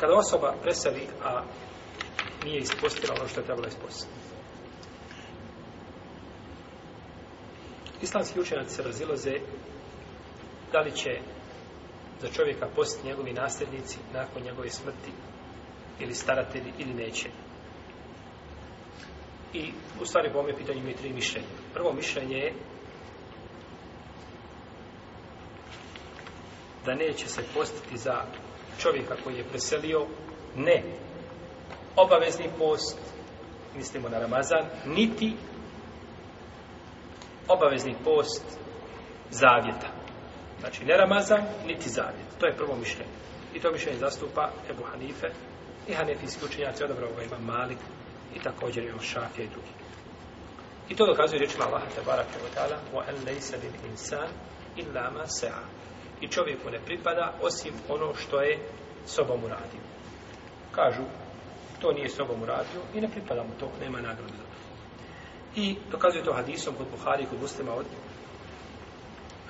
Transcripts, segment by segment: kada osoba preseli, a nije ispostila ono što je trebalo ispostiti. Islamski učenjaci se razilaze da li će za čovjeka postiti njegovi nasljednici nakon njegove smrti ili staratelji ili neće. I u stvari po ome pitanju imaju tri mišljenja. Prvo mišljenje je da neće se postiti za čovjeka koji je preselio, ne obavezni post, mislimo na Ramazan, niti obavezni post zavjeta. Znači, ne Ramazan, niti zavjet. To je prvo mišljenje. I to mišljenje zastupa Ebu Hanife i Hanefijski učenjaci, odobro ovo ima Malik i također ima Šafija i drugi. I to dokazuje rečima Allaha te barake od ala, wa el lejsa bin insan illa ma se'a i čovjeku ne pripada osim ono što je sobom uradio. Kažu, to nije sobom uradio i ne pripada mu to, nema nagradu za to. I dokazuje to hadisom kod Buhari i kod muslima od uh,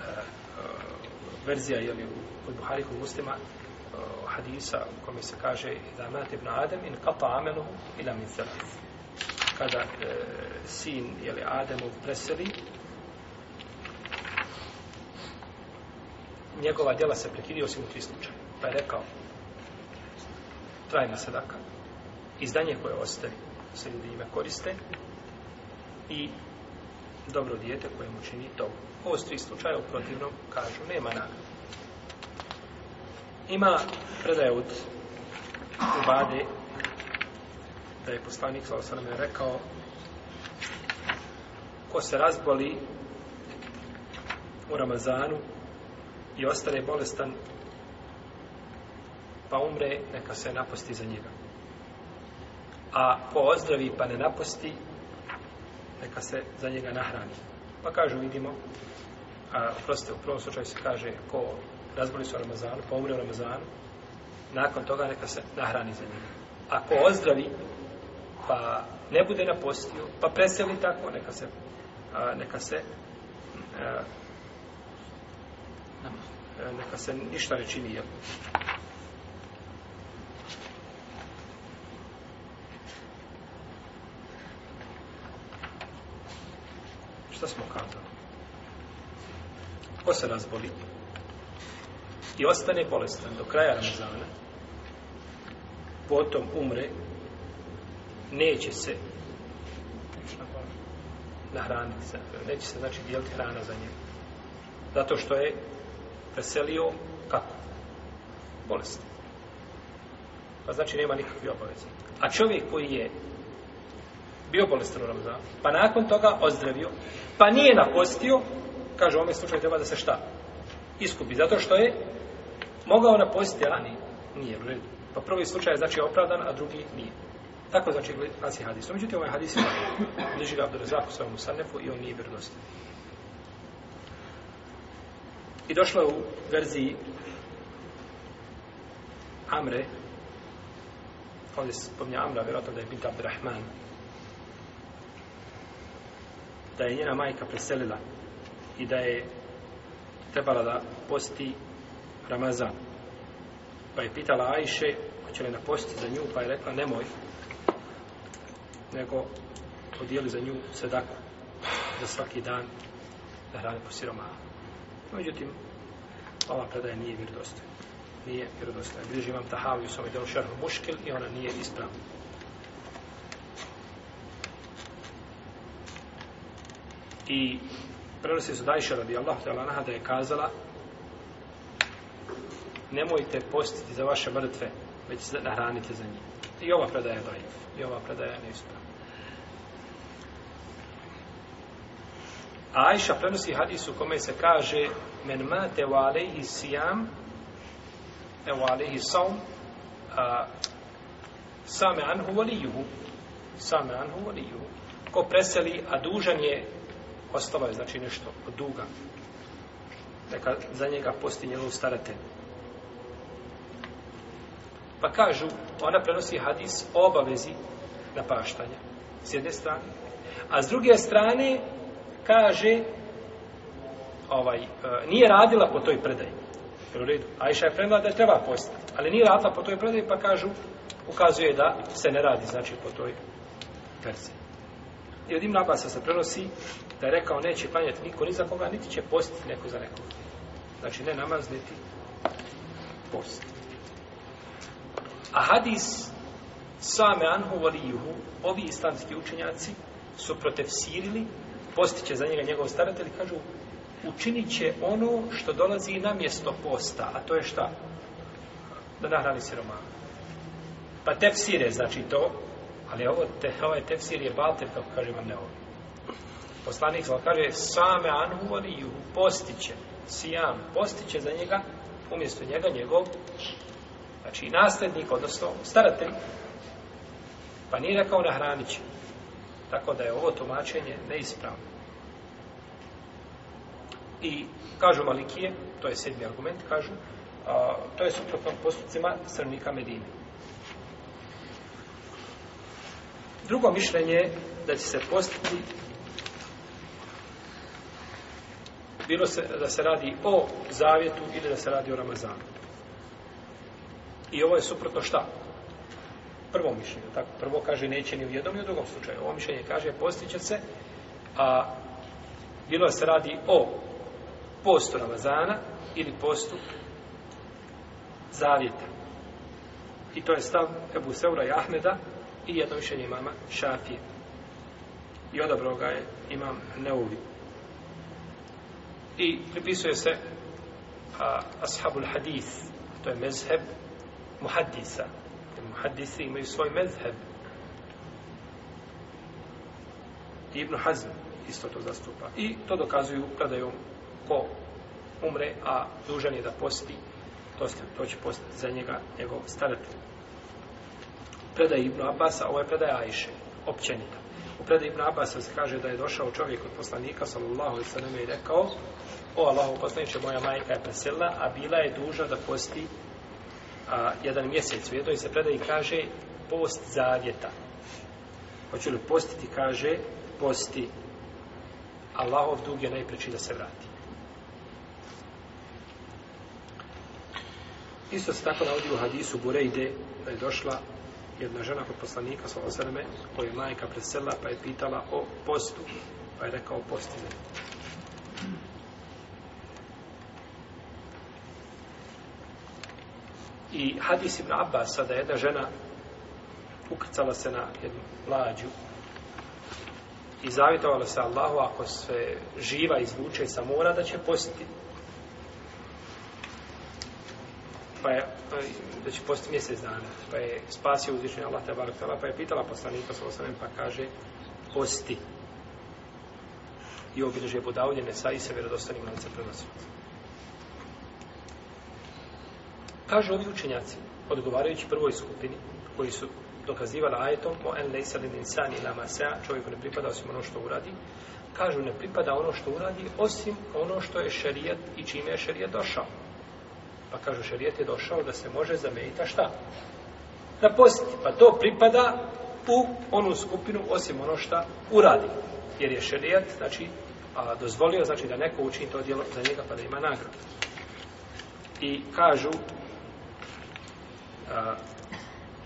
uh, verzija je li, kod Buhari i kod muslima uh, hadisa u kome se kaže da mat ibn Adem in kapa amenu ila min zelic. Kada uh, sin je li, Ademu preseli, njegova djela se prekidio osim u tri slučaje. Pa je rekao, trajna sadaka, izdanje koje ostavi se ljudi ime koriste i dobro dijete koje mu čini to. Ovo su tri slučaje, u protivnom kažu, nema nagrada. Ima predaje od Ubade da je poslanik Slavu Sanam je rekao ko se razboli u Ramazanu i ostane bolestan pa umre, neka se naposti za njega. A ko ozdravi pa ne naposti, neka se za njega nahrani. Pa kažu, vidimo, a proste, u prvom slučaju se kaže, ko razboli su Ramazanu, pa umre u Ramazanu, nakon toga neka se nahrani za njega. A ko ozdravi, pa ne bude napostio, pa preseli tako, neka se, a, neka se a, naposti. E, neka se ništa ne čini, jel? Šta smo kazali? Ko se razboli? I ostane bolestan do kraja Ramazana, potom umre, neće se nahraniti, neće se znači dijeliti hrana za njega. Zato što je preselio, kako? Bolest. Pa znači nema nikakve obaveze. A čovjek koji je bio bolestan u Ramazanu, pa nakon toga ozdravio, pa nije napostio, kaže, u ovom slučaju treba da se šta? Iskupi. Zato što je mogao napostiti, a nije. Nije, u redu. Pa prvi slučaj je znači opravdan, a drugi nije. Tako znači glasi hadis. Međutim, ovaj hadis je bliži ga Abdurazak u svojom sanefu i on nije vjerodostan. I došlo je u verziji Amre, ovdje se spominja Amra, vjerojatno da je Bint Abdurrahman, da je njena majka preselila i da je trebala da posti Ramazan. Pa je pitala Ajše, hoće li napostiti za nju, pa je rekla, nemoj, nego podijeli za nju sedaku za svaki dan da hrane po siromanu. Međutim, ova predaja nije vjerodostojna. Nije vjerodostojna. Bliži imam tahavi u svojom delu šarhu muškil i ona nije ispravna. I prenosi su dajša radi Allah da je kazala nemojte postiti za vaše mrtve, već nahranite za njih. I ova predaja je dajiv. I ova predaja je neispravna. A Ajša prenosi hadis u kome se kaže men mate u alehi sijam e u alehi saum a, same anhu valijuhu same anhu valijuhu ko preseli, a dužan je ostalo je znači nešto od duga neka za njega posti njegov staratelj pa kažu ona prenosi hadis o obavezi na paštanje s jedne strane a s druge strane kaže ovaj, e, nije radila po toj predaji. U redu. Ajša je premla da je treba postati. Ali nije radila po toj predaji, pa kažu, ukazuje da se ne radi, znači, po toj verzi. I od imna Abasa se prenosi da je rekao, neće planjati niko ni za koga, niti će postiti neko za nekog. Znači, ne namazniti post. A hadis same anhu valijuhu, ovi islamski učenjaci, su protefsirili postiće za njega njegov staratelj, kažu, učinit će ono što dolazi na mjesto posta, a to je šta? Da nahrani siromana. Pa tefsir je znači to, ali ovo te, ovaj tefsir je balter, kako kaže vam ne ovo. Poslanik zala kaže, same anhuvariju postiće, sijam postiće za njega, umjesto njega njegov, znači nastavnik, odnosno staratelj, pa nije rekao nahranit će. Tako da je ovo tumačenje neispravno. I kažu Malikije, to je sedmi argument, kažu, a, to je suprotno postupcima srnika Medine. Drugo mišljenje je da će se postiti bilo se, da se radi o zavjetu ili da se radi o Ramazanu. I ovo je suprotno šta? prvom mišljenju, tako, prvo kaže neće ni u jednom ni u drugom slučaju, ovo mišljenje kaže postiće se, a bilo se radi o postu Ramazana ili postu zavjeta. I to je stav Ebu Seura i Ahmeda i jedno mišljenje imama Šafije. I odabro ga je imam Neuvi. I pripisuje se a, Ashabul Hadith, to je mezheb Muhaddisa, muhaddisi imaju svoj mezheb. Ibn Hazm isto to zastupa. I to dokazuju predajom ko umre, a dužan je da posti, to, ste, to će postati za njega njegov staratelj. Predaj Ibn Abasa, ovo je predaj Ajše, općenita. U predaj Ibn Abasa se kaže da je došao čovjek od poslanika, sallallahu alaihi sallam, i rekao, o Allahu poslaniče, moja majka je presila, a bila je duža da posti a, jedan mjesec u jednoj se predaji kaže post zavjeta. Hoću li postiti, kaže, posti. Allahov dug je najpreći da se vrati. Isto se tako navodi u hadisu Burejde, da je došla jedna žena kod poslanika Svala Sveme, koja je majka presela, pa je pitala o postu, pa je rekao postine. I hadis Ibn Abbas, da jedna žena ukrcala se na jednu lađu i zavitovala se Allahu, ako se živa izvuče sa mora, da će postiti. Pa je, pa da će postiti mjesec dana. Pa je spasio uzvišenje Allah, tebara, pa je pitala poslanika, sallam, pa kaže, posti. I obilježe budavljene sa i se vjerodostanim lancem prenosilaca. Kažu ovi učenjaci, odgovarajući prvoj skupini, koji su dokazivali ajetom o en lejsalin insani ila masea, čovjeku ne pripada osim ono što uradi, kažu ne pripada ono što uradi osim ono što je šerijat i čime je šerijat došao. Pa kažu šerijat je došao da se može zamenita šta? Na post, pa to pripada u onu skupinu osim ono što uradi. Jer je šerijat, znači, a, dozvolio znači da neko učini to djelo za njega pa da ima nagradu. I kažu,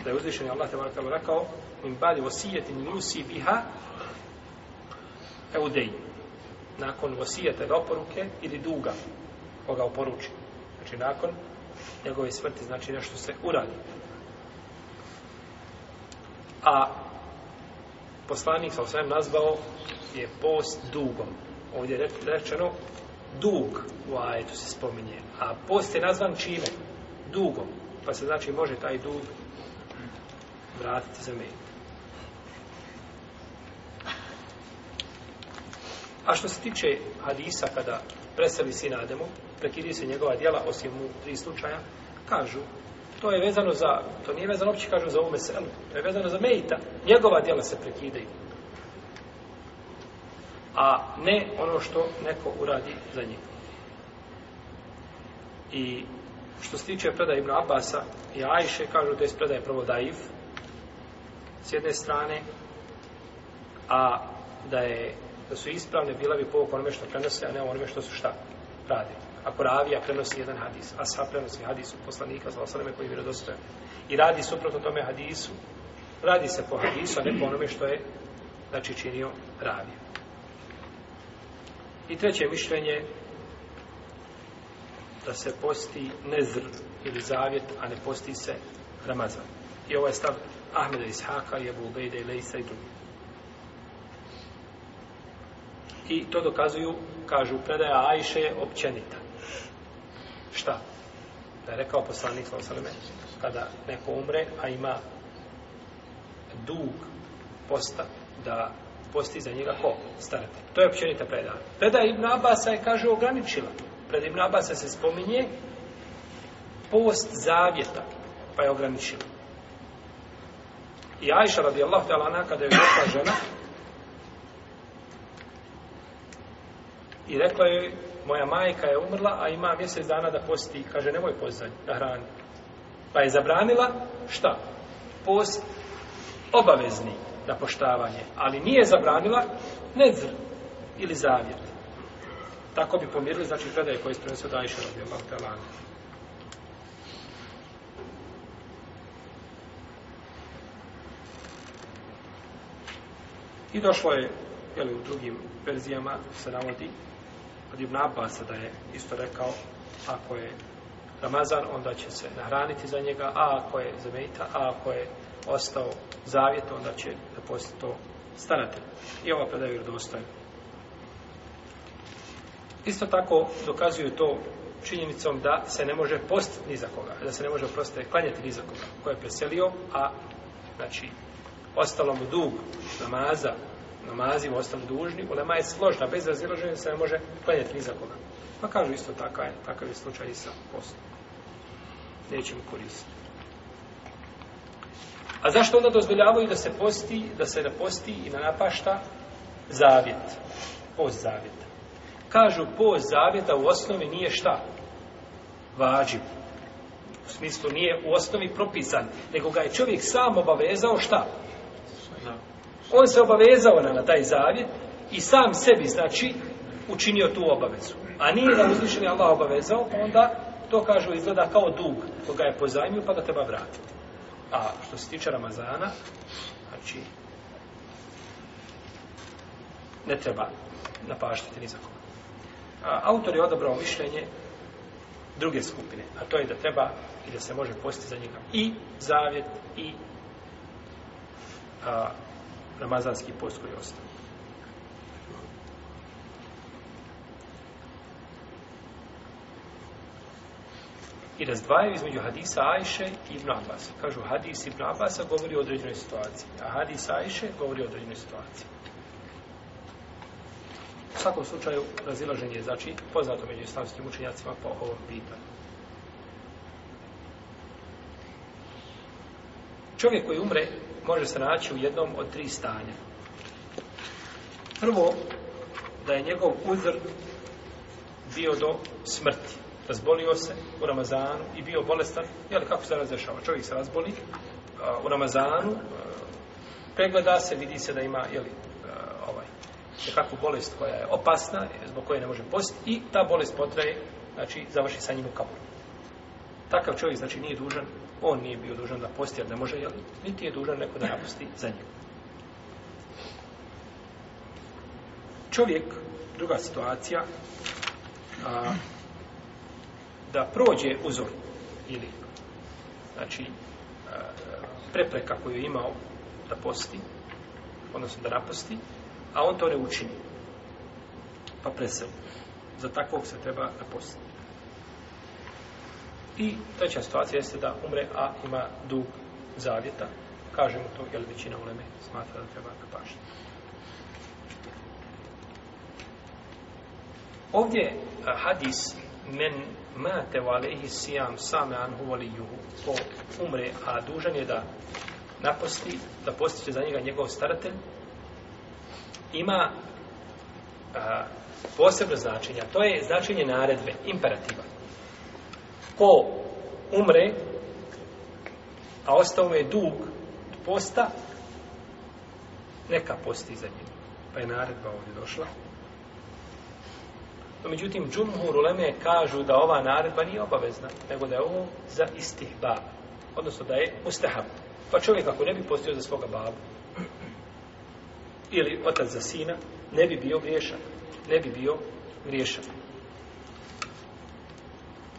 da je uzvišen Allah te barakalu rekao min badi vosijetin jusi biha eudej nakon vosijete da oporuke ili duga koga oporuči znači nakon njegove smrti znači nešto se uradi a poslanik sa osvijem nazvao je post dugom ovdje je rečeno dug u ajetu se spominje a post je nazvan čime? dugom pa se znači može taj dug vratiti za me. A što se tiče Hadisa kada preseli sin Ademu, prekidi se njegova djela osim u tri slučaja, kažu, to je vezano za, to nije vezano opće kažu za ovu meselu, to je vezano za Mejita, njegova djela se prekidaju. A ne ono što neko uradi za njih. I što se tiče predaje Ibn Abasa i Ajše, kažu da je predaje prvo Daif s jedne strane, a da je da su ispravne bila bi povuk onome što prenose, a ne onome što su šta radi. Ako ravija prenosi jedan hadis, a sa prenosi hadis u poslanika za osaleme koji je vjerodostojan. I radi suprotno tome hadisu, radi se po hadisu, a ne po onome što je znači činio ravija. I treće mišljenje da se posti nezr ili zavjet, a ne posti se Ramazan. I ovaj stav Ahmeda Ishaka, Jebu Ubejde i Lejsa i drugi. I to dokazuju, kažu, predaja Ajše je općenita. Šta? Da je rekao poslanik Osaleme, kada neko umre, a ima dug posta, da posti za njega ko? Starate. To je općenita predaja. Predaja Ibn Abasa je, kaže, ograničila to pred Ibn Abasa se spominje post zavjeta, pa je ograničeno. I Ajša radijallahu ta'ala ona kada je došla žena i rekla je moja majka je umrla, a ima mjesec dana da posti, kaže nemoj postati na hrani. Pa je zabranila šta? Post obavezni na poštavanje, ali nije zabranila nedzr ili zavjet. Tako bi pomirili, znači, predaje koje sprenese od Ajše radi Allah pa talana. I došlo je, jel, u drugim verzijama se navodi od Ibn Abbasa da je isto rekao ako je Ramazan, onda će se nahraniti za njega, a ako je zemeljita, a ako je ostao zavjet, onda će da posti to staratelj. I ova predaja je vjerodostojna. Isto tako dokazuju to činjenicom da se ne može post ni za koga, da se ne može proste klanjati ni za koga koje je preselio, a znači, ostalo mu dug namaza, namazi mu ostali dužni, u lema je složna, bez razilaženja se ne može klanjati ni za koga. Pa kažu isto takav je, takav je slučaj i sa postom. Neće mu koristiti. A zašto onda dozvoljavaju da se posti, da se ne posti i ne napašta zavjet, post zavjeta? kažu post zavjeta u osnovi nije šta? Vađiv. U smislu nije u osnovi propisan, nego ga je čovjek sam obavezao šta? On se obavezao na, na taj zavjet i sam sebi, znači, učinio tu obavezu. A nije da uzvišen je Allah obavezao, pa onda to kažu izgleda kao dug koga je pozajmio pa ga treba vratiti. A što se tiče Ramazana, znači, ne treba napaštiti ni za koga autor je odabrao mišljenje druge skupine, a to je da treba i da se može posti za njega i zavjet i a, ramazanski post koji ostaje. i razdvajaju između hadisa Ajše i Ibn Abbas. Kažu, hadis Ibn Abbas govori o određenoj situaciji, a hadis Ajše govori o određenoj situaciji. U svakom slučaju razilaženje je znači poznato među islamskim učenjacima po ovom pitanju. Čovjek koji umre može se naći u jednom od tri stanja. Prvo, da je njegov uzr bio do smrti. Razbolio se u Ramazanu i bio bolestan. Jel, kako se razrešava? Čovjek se razboli u Ramazanu, pregleda se, vidi se da ima jeli, ovaj, nekakvu bolest koja je opasna, zbog koje ne može postiti, i ta bolest potraje, znači, završi sa njim u kaburu. Takav čovjek, znači, nije dužan, on nije bio dužan da posti, jer ne može, jel, niti je dužan neko da napusti za njim. Čovjek, druga situacija, a, da prođe uzor, ili, znači, a, prepreka koju je imao da posti, odnosno da napusti, a on to ne učini. Pa presel. Za takvog se treba napositi. I treća situacija jeste da umre, a ima dug zavjeta. Kažemo to, jer većina uleme smatra da treba napašiti. Ovdje hadis men mate u alehi sijam same an huvali juhu ko umre, a dužan je da naposti, da postiće za njega njegov staratelj, ima a, posebno značenje, a to je značenje naredbe, imperativa. Ko umre, a ostao je dug posta, neka posti za njim. Pa je naredba ovdje došla. No, međutim, džumhur uleme kažu da ova naredba nije obavezna, nego da je ovo za istih bab, odnosno da je ustehab. Pa čovjek ako ne bi postio za svoga babu, ili otac za sina, ne bi bio griješan. Ne bi bio griješan.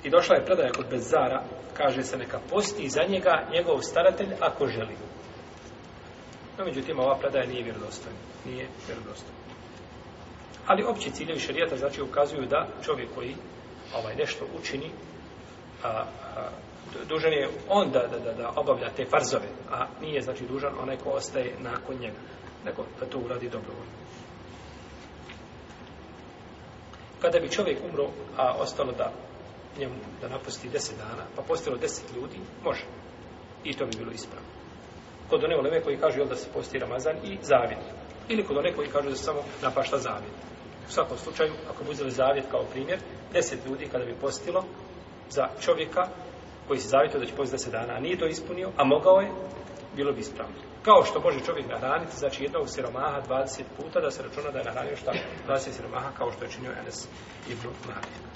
I došla je predaja kod Bezara, kaže se neka posti za njega njegov staratelj ako želi. No, međutim, ova predaja nije vjerodostojna. Nije vjerodostojna. Ali opći ciljevi šarijata znači ukazuju da čovjek koji ovaj nešto učini, a, a, dužan je on da, da, da, da obavlja te farzove, a nije znači dužan onaj ko ostaje nakon njega nego da to uradi dobrovoljno. Kada bi čovjek umro, a ostalo da njemu da napusti deset dana, pa postalo deset ljudi, može. I to bi bilo ispravno. Kod one oleme koji kažu da se posti Ramazan i zavjet. Ili kod one koji kažu da se samo napašta zavjet. U svakom slučaju, ako bi uzeli zavjet kao primjer, deset ljudi kada bi postilo za čovjeka koji se zavjetio da će posti deset dana, a nije to ispunio, a mogao je, bilo bi ispravno. Kao što može čovjek nahraniti, znači jednog siromaha 20 puta, da se računa da je nahranio šta 20 siromaha, kao što je činio Enes Ibn Malik.